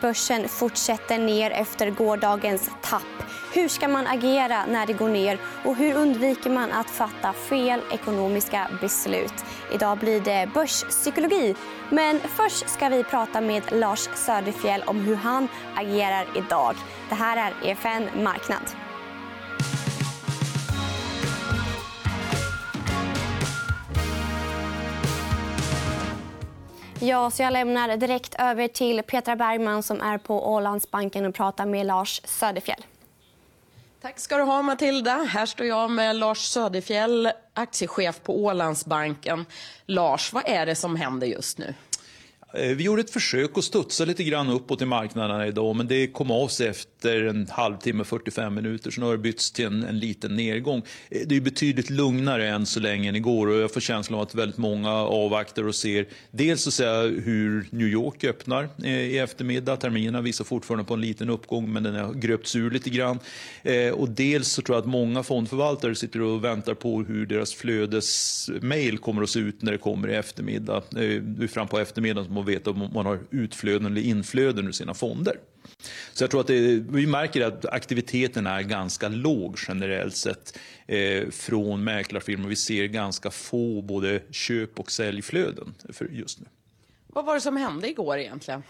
Börsen fortsätter ner efter gårdagens tapp. Hur ska man agera när det går ner och hur undviker man att fatta fel ekonomiska beslut? Idag blir det börspsykologi. Men först ska vi prata med Lars Söderfjell om hur han agerar idag. Det här är EFN Marknad. Ja, så jag lämnar direkt över till Petra Bergman som är på Ålandsbanken och pratar med Lars Söderfjell. Tack ska du ha, Matilda. Här står jag med Lars Söderfjell, aktiechef på Ålandsbanken. Lars, vad är det som händer just nu? Eh, vi gjorde ett försök att studsa lite grann uppåt i marknaderna idag men det kom av sig efter en halvtimme, 45 minuter. Så nu har det bytts till en, en liten nedgång. Eh, det är betydligt lugnare än så länge än igår och jag får känslan av att väldigt många avvaktar och ser dels så säga, hur New York öppnar eh, i eftermiddag. Terminerna visar fortfarande på en liten uppgång men den har gröpts ur lite grann. Och dels så tror jag att många fondförvaltare sitter och väntar på hur deras flödesmail kommer att se ut när det kommer i eftermiddag. Fram på eftermiddagen och veta om man har utflöden eller inflöden ur sina fonder. Så jag tror att det, vi märker att aktiviteten är ganska låg generellt sett eh, från mäklarfirmor. Vi ser ganska få både köp och säljflöden för just nu. Vad var det som hände igår egentligen?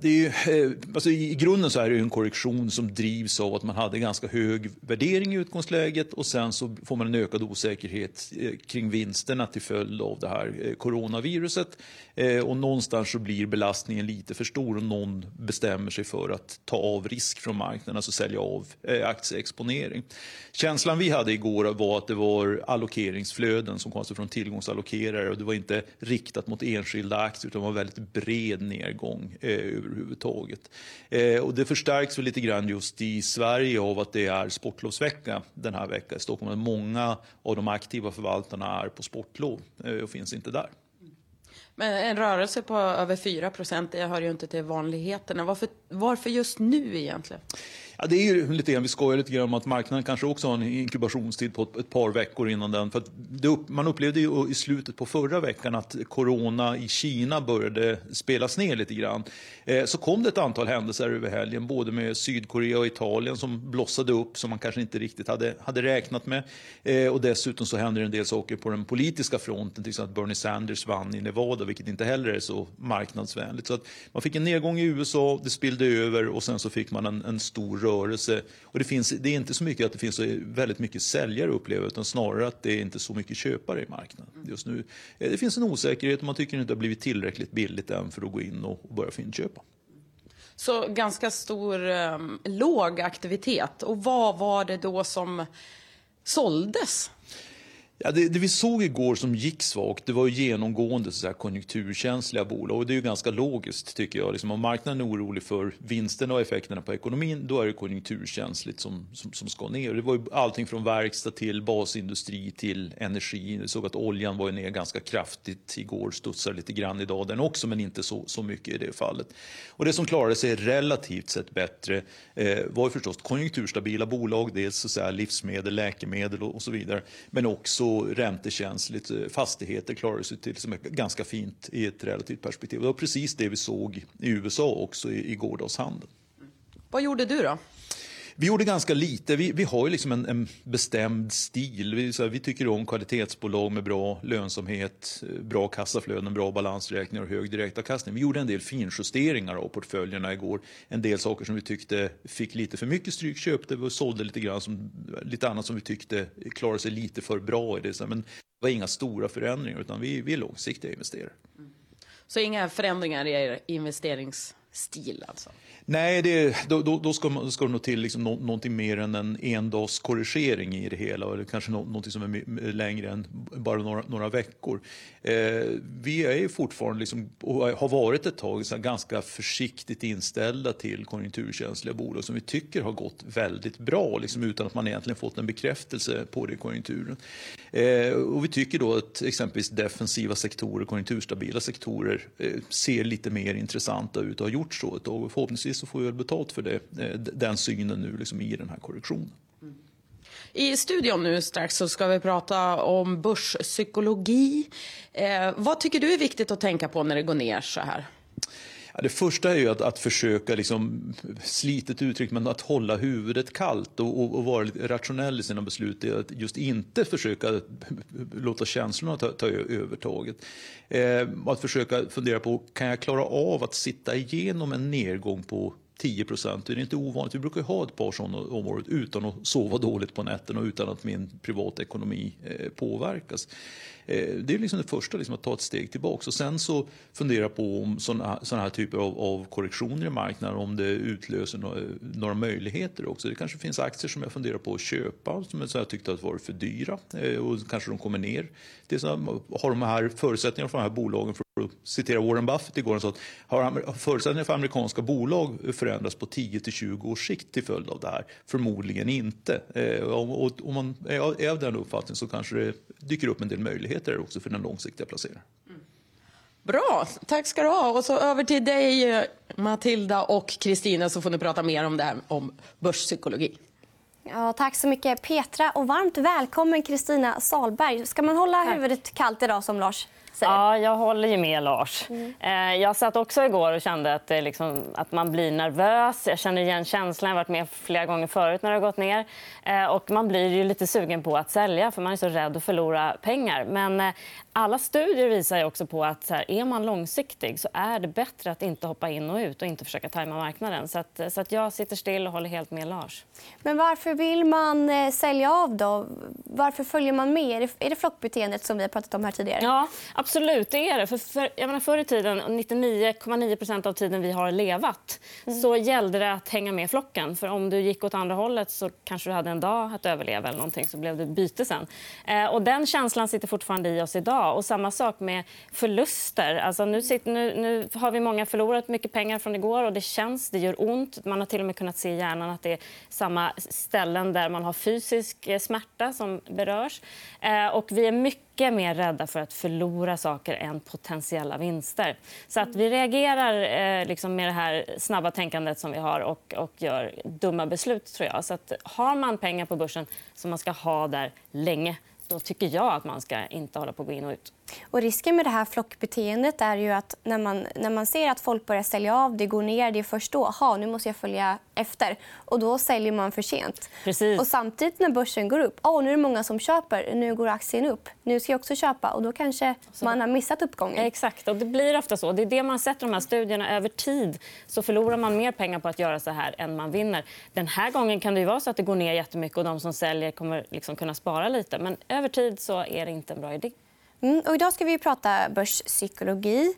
Det är ju, eh, alltså I grunden så är det en korrektion som drivs av att man hade ganska hög värdering i utgångsläget och sen så får man en ökad osäkerhet eh, kring vinsterna till följd av det här eh, coronaviruset. Och någonstans så blir belastningen lite för stor och någon bestämmer sig för att ta av risk från marknaden, alltså sälja av aktieexponering. Känslan vi hade igår var att det var allokeringsflöden som kom alltså från tillgångsallokerare och det var inte riktat mot enskilda aktier utan det var en väldigt bred nedgång överhuvudtaget. Eh, och det förstärks väl lite grann just i Sverige av att det är sportlovsvecka den här veckan i Stockholm. Många av de aktiva förvaltarna är på sportlov eh, och finns inte där. Men en rörelse på över 4 procent, det hör ju inte till vanligheterna. Varför, varför just nu egentligen? Ja, det är ju lite grann, vi skojar lite grann om att marknaden kanske också har en inkubationstid på ett, par veckor innan den. För det, man upplevde ju i slutet på förra veckan att corona i Kina började spelas ner lite grann. Eh, så kom det ett antal händelser över helgen, både med Sydkorea och Italien som blossade upp som man kanske inte riktigt hade, hade räknat med. Eh, och dessutom så händer en del saker på den politiska fronten, till exempel att Bernie Sanders vann i Nevada, vilket inte heller är så marknadsvänligt. Så att man fick en nedgång i USA, det spillde över och sen så fick man en, en stor rörelse. Och det, finns, det är inte så mycket att det finns väldigt mycket säljare att uppleva utan snarare att det är inte så mycket köpare i marknaden just nu. Eh, det finns en osäkerhet och man tycker inte det har blivit tillräckligt billigt än för att gå in och, och börja finköpa. Så ganska stor, um, låg aktivitet. Och vad var det då som såldes? Ja, det, det, vi såg igår som gick svagt det var genomgående så här, konjunkturkänsliga bolag. Och det är ju ganska logiskt tycker jag. Liksom, om marknaden är orolig för vinsterna och effekterna på ekonomin då är det konjunkturkänsligt som, som, som ska ner. Det var ju allting från verkstad till basindustri till energi. Vi såg att oljan var ner ganska kraftigt igår, studsar lite grann idag den också men inte så, så mycket i det fallet. Och det som klarade sig relativt sett bättre eh, var ju förstås konjunkturstabila bolag. Dels så här, livsmedel, läkemedel och, och så vidare. Men också så räntekänsligt. Fastigheter klarar sig till som är ganska fint i ett relativt perspektiv. Det var precis det vi såg i USA också i, i gårdagshandeln. Vad gjorde du då? Vi gjorde ganska lite. Vi, vi har ju liksom en, en bestämd stil. Vi, här, vi, tycker om kvalitetsbolag med bra lönsamhet, eh, bra kassaflöden, bra balansräkningar och hög direktavkastning. Vi gjorde en del finjusteringar av portföljerna igår. En del saker som vi tyckte fick lite för mycket stryk köpte vi och sålde lite grann som, lite annat som vi tyckte klarade sig lite för bra i det. Men det var inga stora förändringar utan vi, vi är långsiktiga investerare. Mm. Så inga förändringar i er stil alltså? Nej, det, då, då, då ska, man, ska det nog till liksom no, någonting mer än en endagskorrigering i det hela. Eller kanske no, någonting som är längre än bara några, några veckor. Eh, vi är fortfarande, liksom, och har varit ett tag, så ganska försiktigt inställda till konjunkturkänsliga bolag som vi tycker har gått väldigt bra, liksom, utan att man egentligen fått en bekräftelse på det i konjunkturen. Eh, och vi tycker då att exempelvis defensiva sektorer, konjunkturstabila sektorer eh, ser lite mer intressanta ut och har gjort så ett tag. Och förhoppningsvis så får vi väl betalt för det, eh, den synen nu liksom i den här korrektionen. Mm. I studion nu strax så ska vi prata om börspsykologi. Eh, vad tycker du är viktigt att tänka på när det går ner så här? Ja, det första är ju att, att försöka, liksom, slitet uttryck, men att hålla huvudet kallt och, och, och vara rationell i sina beslut. Det är att just inte försöka låta känslorna ta, ta övertaget. Eh, att försöka fundera på, kan jag klara av att sitta igenom en nedgång på 10 procent. Det är inte ovanligt. Vi brukar ha ett par sådana om året utan att sova dåligt på nätterna och utan att min privatekonomi eh, påverkas. Eh, det är liksom det första, liksom att ta ett steg tillbaka. Och sen så fundera på om sådana, här typer av, av, korrektioner i marknaden, om det utlöser några, några, möjligheter också. Det kanske finns aktier som jag funderar på att köpa som jag tyckte att varit för dyra eh, och kanske de kommer ner. Det är så, har de här förutsättningarna för de här bolagen för att citera Warren Buffett igår, så att har förutsättningarna för amerikanska bolag förändrats på 10 till 20 års sikt till följd av det här? Förmodligen inte. Eh, om man är av den uppfattningen så kanske det dyker upp en del möjligheter också för den långsiktiga placeringen. Mm. Bra, tack ska du ha. Och så över till dig Matilda och Kristina så får ni prata mer om det här om börspsykologi. Ja, tack så mycket Petra och varmt välkommen Kristina Salberg. Ska man hålla tack. huvudet kallt idag som Lars? Ja, jag håller ju med Lars. Mm. Eh, jag satt också igår och kände att, det liksom, att man blir nervös. Jag känner igen känslan. Jag har varit med flera gånger förut när det har gått ner. Eh, och man blir ju lite sugen på att sälja för man är så rädd att förlora pengar. Men eh, alla studier visar också på att här, är man långsiktig så är det bättre att inte hoppa in och ut och inte försöka tajma marknaden. Så, att, så att jag sitter still och håller helt med Lars. Men varför vill man eh, sälja av då? Varför följer man med? Är det, är det flockbeteendet som vi har pratat om här tidigare? Ja, absolut. Det är det. För, för, jag menar, förr i tiden, 99,9% av tiden vi har levat, mm. så gällde det att hänga med flocken. För om du gick åt andra hållet så kanske du hade en dag att överleva eller någonting, så blev det byte sen. Eh, och den känslan sitter fortfarande i oss idag. Och samma sak med förluster. Alltså nu, sitter, nu, nu, har vi många förlorat mycket pengar från igår och det känns, det gör ont. Man har till och med kunnat se i hjärnan att det är samma ställen där man har fysisk eh, smärta som berörs. Eh, och vi är mycket mycket mer rädda för att förlora saker än potentiella vinster. Så att vi reagerar eh, liksom med det här snabba tänkandet som vi har och, och gör dumma beslut. tror jag. Så att har man pengar på börsen som man ska ha där länge då tycker jag att man ska inte hålla på att gå in och ut. Och risken med det här flockbeteendet är ju att när man, när man ser att folk börjar sälja av, det går ner, det är först då, aha, nu måste jag följa efter. Och då säljer man för sent. Precis. Och samtidigt när börsen går upp, oh, nu är det många som köper, nu går aktien upp, nu ska jag också köpa. Och då kanske man har missat uppgången. Exakt, och det blir ofta så. Det är det man sätter de här studierna över tid. Så förlorar man mer pengar på att göra så här än man vinner. Den här gången kan det vara så att det går ner jättemycket och de som säljer kommer liksom kunna spara lite. Men över tid så är det inte en bra idé. Mm, och idag ska vi prata börspsykologi.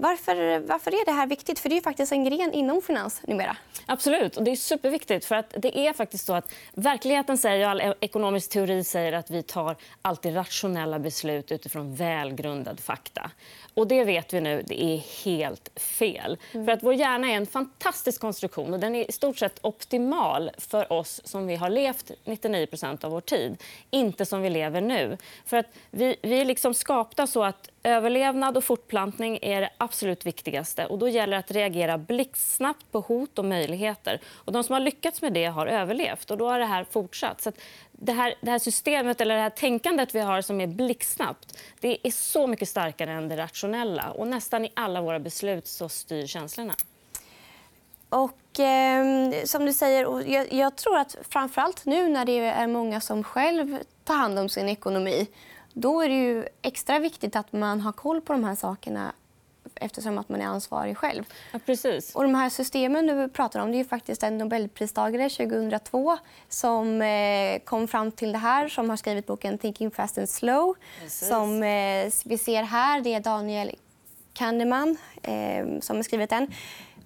Varför, varför är det här viktigt? För Det är faktiskt en gren inom finans numera. Absolut. Och det är superviktigt. För att det är faktiskt så att Verkligheten säger, all ekonomisk teori säger att vi tar alltid rationella beslut utifrån välgrundad fakta. Och Det vet vi nu det är helt fel. Mm. För att Vår hjärna är en fantastisk konstruktion. och Den är i stort sett optimal för oss som vi har levt 99% av vår tid. Inte som vi lever nu. För att Vi, vi är liksom skapta så att Överlevnad och fortplantning är det absolut viktigaste. Och då gäller det att reagera blixtsnabbt på hot och möjligheter. Och de som har lyckats med det har överlevt. och Då har det här fortsatt. Så det, här, det här systemet eller det här tänkandet vi har som är blixtsnabbt det är så mycket starkare än det rationella. Och nästan i alla våra beslut så styr känslorna. Och, eh, som du säger, jag, jag tror att framförallt nu när det är många som själv tar hand om sin ekonomi då är det ju extra viktigt att man har koll på de här sakerna eftersom att man är ansvarig själv. Ja, precis. Och de här systemen du pratar om det är faktiskt en nobelpristagare 2002 som eh, kom fram till det här, som har skrivit boken Thinking fast and slow. Precis. Som eh, vi ser här, det är Daniel Kahneman eh, som har skrivit den.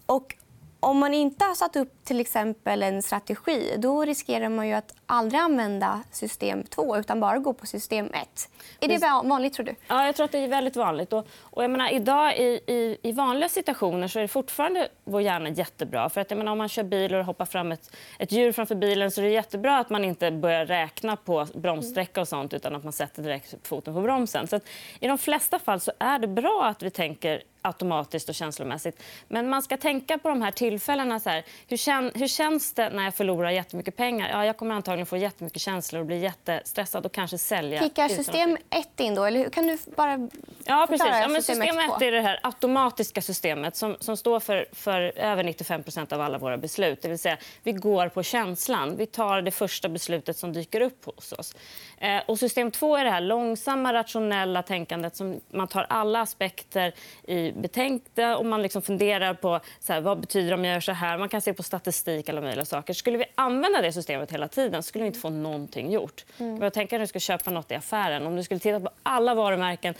Och om man inte har satt upp till exempel en strategi då riskerar man ju att aldrig använda system 2 utan bara gå på system 1. Är det vanligt? tror du? Ja, jag tror att det är väldigt vanligt. Och, och jag menar, idag i, i, i, vanliga situationer så är det fortfarande vår hjärna jättebra. För att, jag menar, om man kör bil och hoppar fram ett, ett djur framför bilen så är det jättebra att man inte börjar räkna på bromssträcka och sånt utan att man sätter direkt foten på bromsen. Så att, I de flesta fall så är det bra att vi tänker automatiskt och känslomässigt. Men man ska tänka på de här tillfällena. Så här, hur, kän, hur känns det när jag förlorar jättemycket pengar? Ja, jag kommer antagligen få jättemycket känslor och bli jättestressad och kanske sälja. Kickar system 1 in då? Eller kan du bara Ja, precis. Ja, men system 1 är det här automatiska systemet som, som står för, för över 95% av alla våra beslut. Det vill säga, vi går på känslan. Vi tar det första beslutet som dyker upp hos oss. Eh, och system 2 är det här långsamma, rationella tänkandet som man tar alla aspekter i betänkta och man liksom funderar på så här, vad betyder om jag gör så här. Man kan se på statistik alla möjliga saker. Skulle vi använda det systemet hela tiden skulle vi inte få någonting gjort. Mm. Jag tänker när du ska köpa nåt i affären. Om du skulle titta på alla varumärken,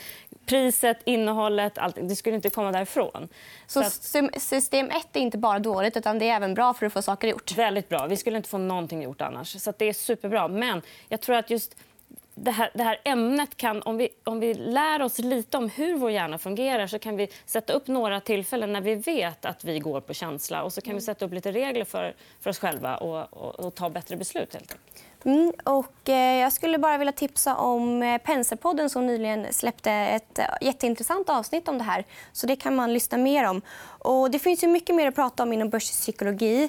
priset, innehållet, allt, det skulle inte komma därifrån. Så, så att... system 1 är inte bara dåligt utan det är även bra för att få saker gjort? Väldigt bra. Vi skulle inte få någonting gjort annars. Så det är superbra. Men jag tror att just det här, det här, ämnet kan, om vi, om vi lär oss lite om hur vår hjärna fungerar så kan vi sätta upp några tillfällen när vi vet att vi går på känsla och så kan vi sätta upp lite regler för, för oss själva och, och, och ta bättre beslut. Helt. Mm, och, eh, jag skulle bara vilja tipsa om eh, Penserpodden som nyligen släppte ett eh, jätteintressant avsnitt om det här. Så Det kan man lyssna mer om. Och det finns ju mycket mer att prata om inom börspsykologi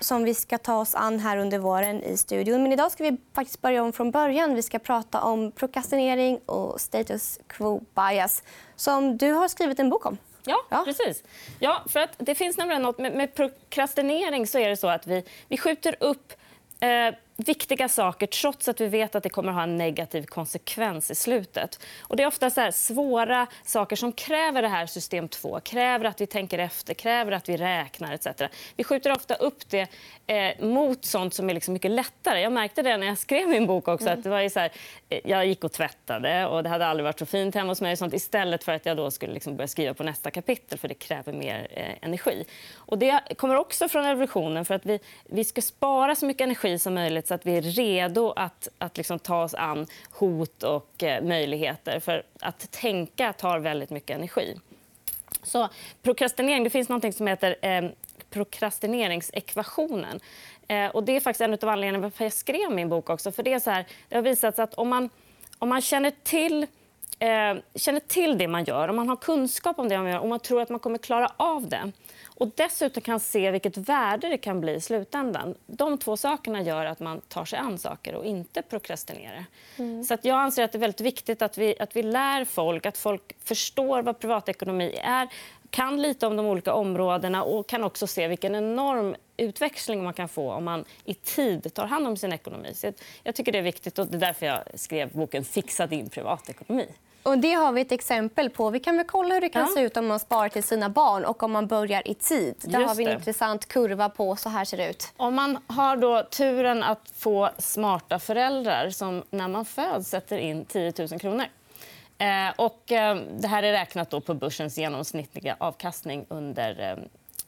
som vi ska ta oss an här under våren i studion. Men idag ska vi faktiskt börja om från början. Vi ska prata om prokrastinering och status quo bias som du har skrivit en bok om. Ja, ja, precis. Ja, för att det finns nämligen något med, med prokrastinering så är det så att vi, vi skjuter upp eh, viktiga saker trots att vi vet att det kommer att ha en negativ konsekvens i slutet. Och det är ofta så svåra saker som kräver det här system 2, kräver att vi tänker efter, kräver att vi räknar etc. Vi skjuter ofta upp det eh, mot sånt som är liksom mycket lättare. Jag märkte det när jag skrev min bok också. Mm. att det var så här, jag gick och tvättade och det hade aldrig varit så fint hemma hos mig sånt, istället för att jag då skulle liksom börja skriva på nästa kapitel för det kräver mer eh, energi. Och det kommer också från evolutionen för att vi, vi ska spara så mycket energi som möjligt så att vi är redo att, att liksom ta oss an hot och eh, möjligheter. För att tänka tar väldigt mycket energi. Så prokrastinering, det finns något som heter eh, prokrastineringsekvationen. Eh, och det är faktiskt en av anledningarna till att jag skrev min bok. också. För Det, är så här, det har visat sig att om man, om man känner till eh, känner till det man gör, om man har kunskap om det man gör och man tror att man kommer klara av det och dessutom kan se vilket värde det kan bli i slutändan. De två sakerna gör att man tar sig an saker och inte prokrastinerar. Mm. Så att jag anser att det är väldigt viktigt att vi, att vi lär folk, att folk förstår vad privatekonomi är kan lite om de olika områdena och kan också se vilken enorm utväxling man kan få om man i tid tar hand om sin ekonomi. Så jag tycker det är viktigt och det är därför jag skrev boken Fixa din privatekonomi. Och det har vi ett exempel på. Vi kan väl kolla hur det kan ja. se ut om man sparar till sina barn och om man börjar i tid. Där Just har vi en det. intressant kurva på. Så här ser det ut. Om man har då turen att få smarta föräldrar som när man föds sätter in 10 000 kronor. Eh, och, eh, det här är räknat då på börsens genomsnittliga avkastning under,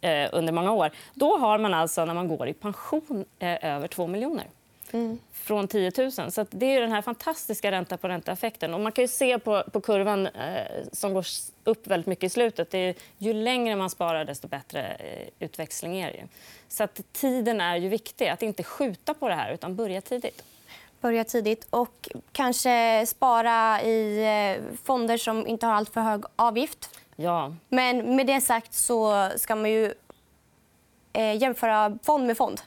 eh, under många år. Då har man alltså när man går i pension eh, över 2 miljoner. Mm från 10 000. Så det är den här fantastiska ränta på ränta-effekten. man kan se på, på kurvan eh, som går upp väldigt mycket i slutet. Det är, ju längre man sparar, desto bättre eh, utväxling är det. Så att tiden är ju viktig. Att inte skjuta på det här, utan börja tidigt. Börja tidigt och kanske spara i eh, fonder som inte har alltför hög avgift. Ja. Men med det sagt så ska man ju eh, jämföra fond med fond.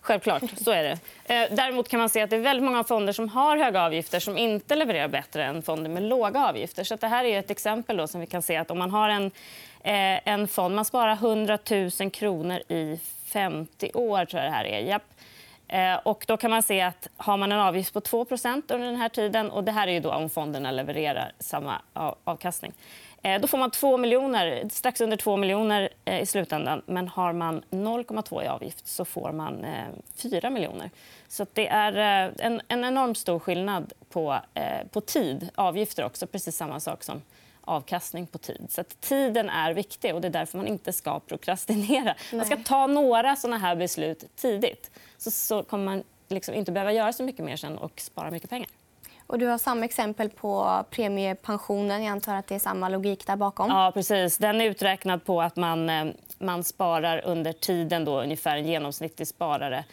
Självklart, så är det. Eh, däremot kan man se att det är väldigt många fonder som har höga avgifter som inte levererar bättre än fonder med låga avgifter. Så det här är ett exempel då som vi kan se att om man har en, eh, en fond, man sparar 100 000 kronor i 50 år, tror jag det här är. Japp. Eh, och då kan man se att har man en avgift på 2% under den här tiden och det här är ju då om fonderna levererar samma avkastning. Eh, då får man 2 miljoner, strax under 2 miljoner eh, i slutändan. Men har man 0,2 i avgift så får man 4 eh, miljoner. Så det är en, en enormt stor skillnad på, på tid. Avgifter också, precis samma sak som avkastning på tid. Så tiden är viktig och det är därför man inte ska prokrastinera. Man ska ta några såna här beslut tidigt. Så, så kommer man liksom inte behöva göra så mycket mer sen och spara mycket pengar. Och du har samma exempel på premiepensionen. Jag antar att det är samma logik där bakom. Ja, precis. Den är uträknad på att man, eh, man sparar under tiden då, ungefär en genomsnittlig sparare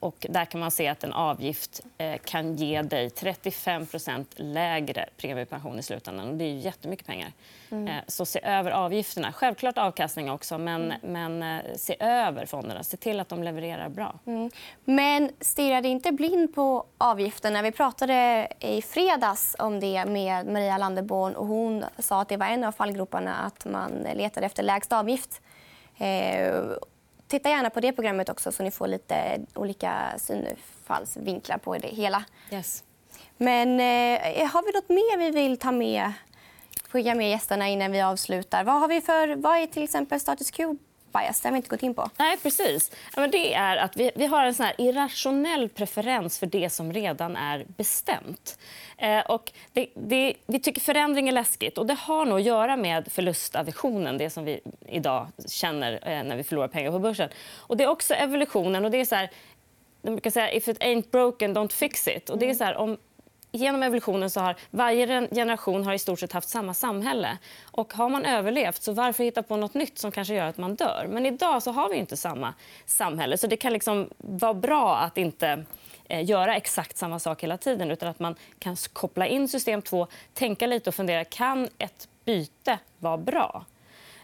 och där kan man se att en avgift eh, kan ge dig 35% lägre premiepension i slutändan. Och det är ju jättemycket pengar. Mm. Eh, så se över avgifterna. Självklart avkastning också, men, mm. men se över fonderna. Se till att de levererar bra. Mm. Men stirra dig inte blind på avgifterna. Vi pratade i fredags om det med Maria Landeborn. Och hon sa att det var en av fallgroparna att man letade efter lägst avgift. Titta gärna på det programmet också så ni får lite olika synfallsvinklar på det hela. Yes. Men eh, har vi nåt mer vi vill ta med, skicka med gästerna innan vi avslutar? Vad, har vi för, vad är till exempel status quo bias? Det har vi inte gått in på. Nej, precis. det är att vi, vi har en sån irrationell preferens för det som redan är bestämt. Eh, och det, det, vi tycker förändring är läskigt. och Det har nog att göra med förlustaversionen, det som vi idag känner eh, när vi förlorar pengar på börsen. Och det är också evolutionen. och det är så här, de brukar säga if it ain't broken, don't fix it. Och det är så här, om genom evolutionen så har varje generation har i stort sett haft samma samhälle. Och har man överlevt, så varför hitta på nåt nytt som kanske gör att man dör? Men idag så har vi inte samma samhälle. Så det kan liksom vara bra att inte eh, göra exakt samma sak hela tiden utan att man kan koppla in system 2, tänka lite och fundera kan ett byte vara bra.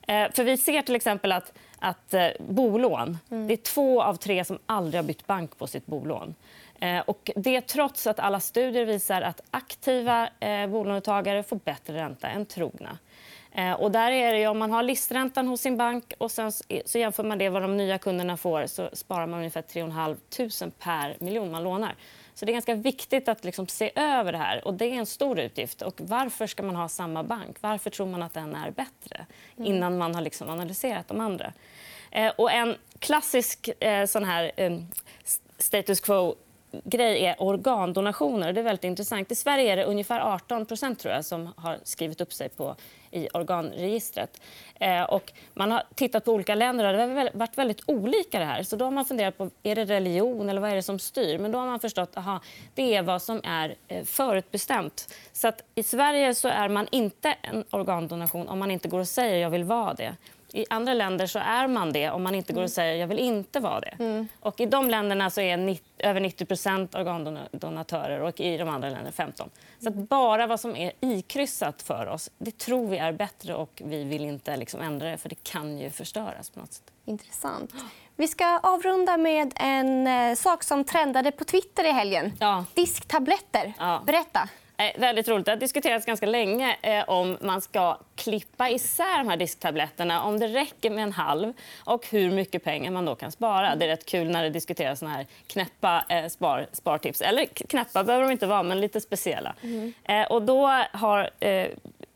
Eh, för vi ser till exempel att, att eh, bolån, mm. det är två av tre som aldrig har bytt bank på sitt bolån. Eh, och det trots att alla studier visar att aktiva eh, bolånetagare får bättre ränta än trogna. Eh, och där är det om man har listräntan hos sin bank och sen så jämför man det vad de nya kunderna får så sparar man ungefär 3 500 per miljon man lånar. Så det är ganska viktigt att liksom se över det här. Och det är en stor utgift. Och varför ska man ha samma bank? Varför tror man att den är bättre mm. innan man har liksom analyserat de andra? Eh, och en klassisk eh, sån här eh, status quo grej är organdonationer. Det är väldigt intressant. I Sverige är det ungefär 18 tror jag, som har skrivit upp sig på, i organregistret. Eh, och man har tittat på olika länder och det har varit väldigt olika. det här. Så då har man funderat på är det religion eller vad är det som styr. Men då har man förstått att det är vad som är eh, förutbestämt. Så att I Sverige så är man inte en organdonation om man inte går och säger jag vill vara det. I andra länder så är man det om man inte går och mm. säger jag vill inte vara det. Mm. Och I de länderna så är 90, över 90% organdonatörer och i de andra länderna 15 Så att bara vad som är ikryssat för oss det tror vi är bättre och vi vill inte liksom ändra det för det kan ju förstöras. på något sätt. Intressant. Vi ska avrunda med en eh, sak som trendade på Twitter i helgen. Ja. Disktabletter. Ja. Berätta. Eh, väldigt roligt. Det har diskuterats ganska länge eh, om man ska klippa isär de här disktabletterna, om det räcker med en halv och hur mycket pengar man då kan spara. Det är rätt kul när det diskuteras såna här knäppa eh, spar, spartips. Eller knäppa behöver de inte vara, men lite speciella. Mm. Eh, och då har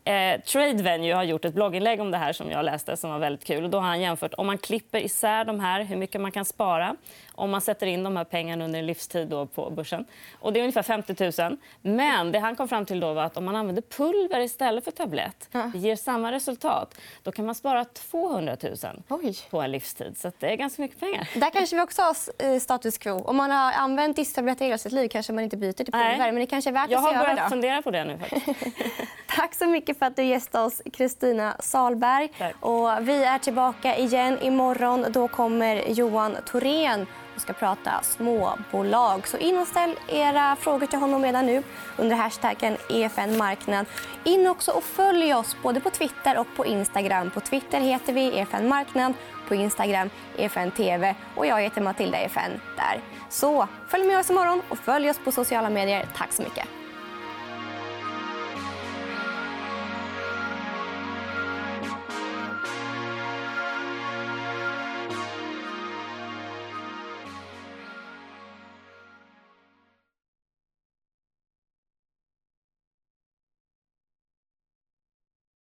eh, Trade Venue har gjort ett blogginlägg om det här som jag läste som var väldigt kul. Och då har han jämfört om man klipper isär de här, hur mycket man kan spara om man sätter in de här pengarna under en livstid då på börsen. Och det är ungefär 50 000. Men det han kom fram till då var att om man använder pulver istället för tablett, det ger samma resultat. Då kan man spara 200 000 Oj. på en livstid. Så det är ganska mycket pengar. Där kanske vi också har eh, status quo. Om man har använt disktabletter hela sitt liv kanske man inte byter till pulver. Nej. Men det kanske är värt jag att se har börjat fundera på det nu. Tack så mycket för att du gästade oss, Kristina Salberg. Och vi är tillbaka igen imorgon. Då kommer Johan Thorén och ska prata småbolag. Så in och ställ era frågor till honom redan nu under hashtaggen EFN Marknad. In också och följ oss både på Twitter och på Instagram. På Twitter heter vi EFN Marknad, på Instagram EFN TV och jag heter Matilda EFN där. Så följ med oss imorgon och följ oss på sociala medier. Tack så mycket.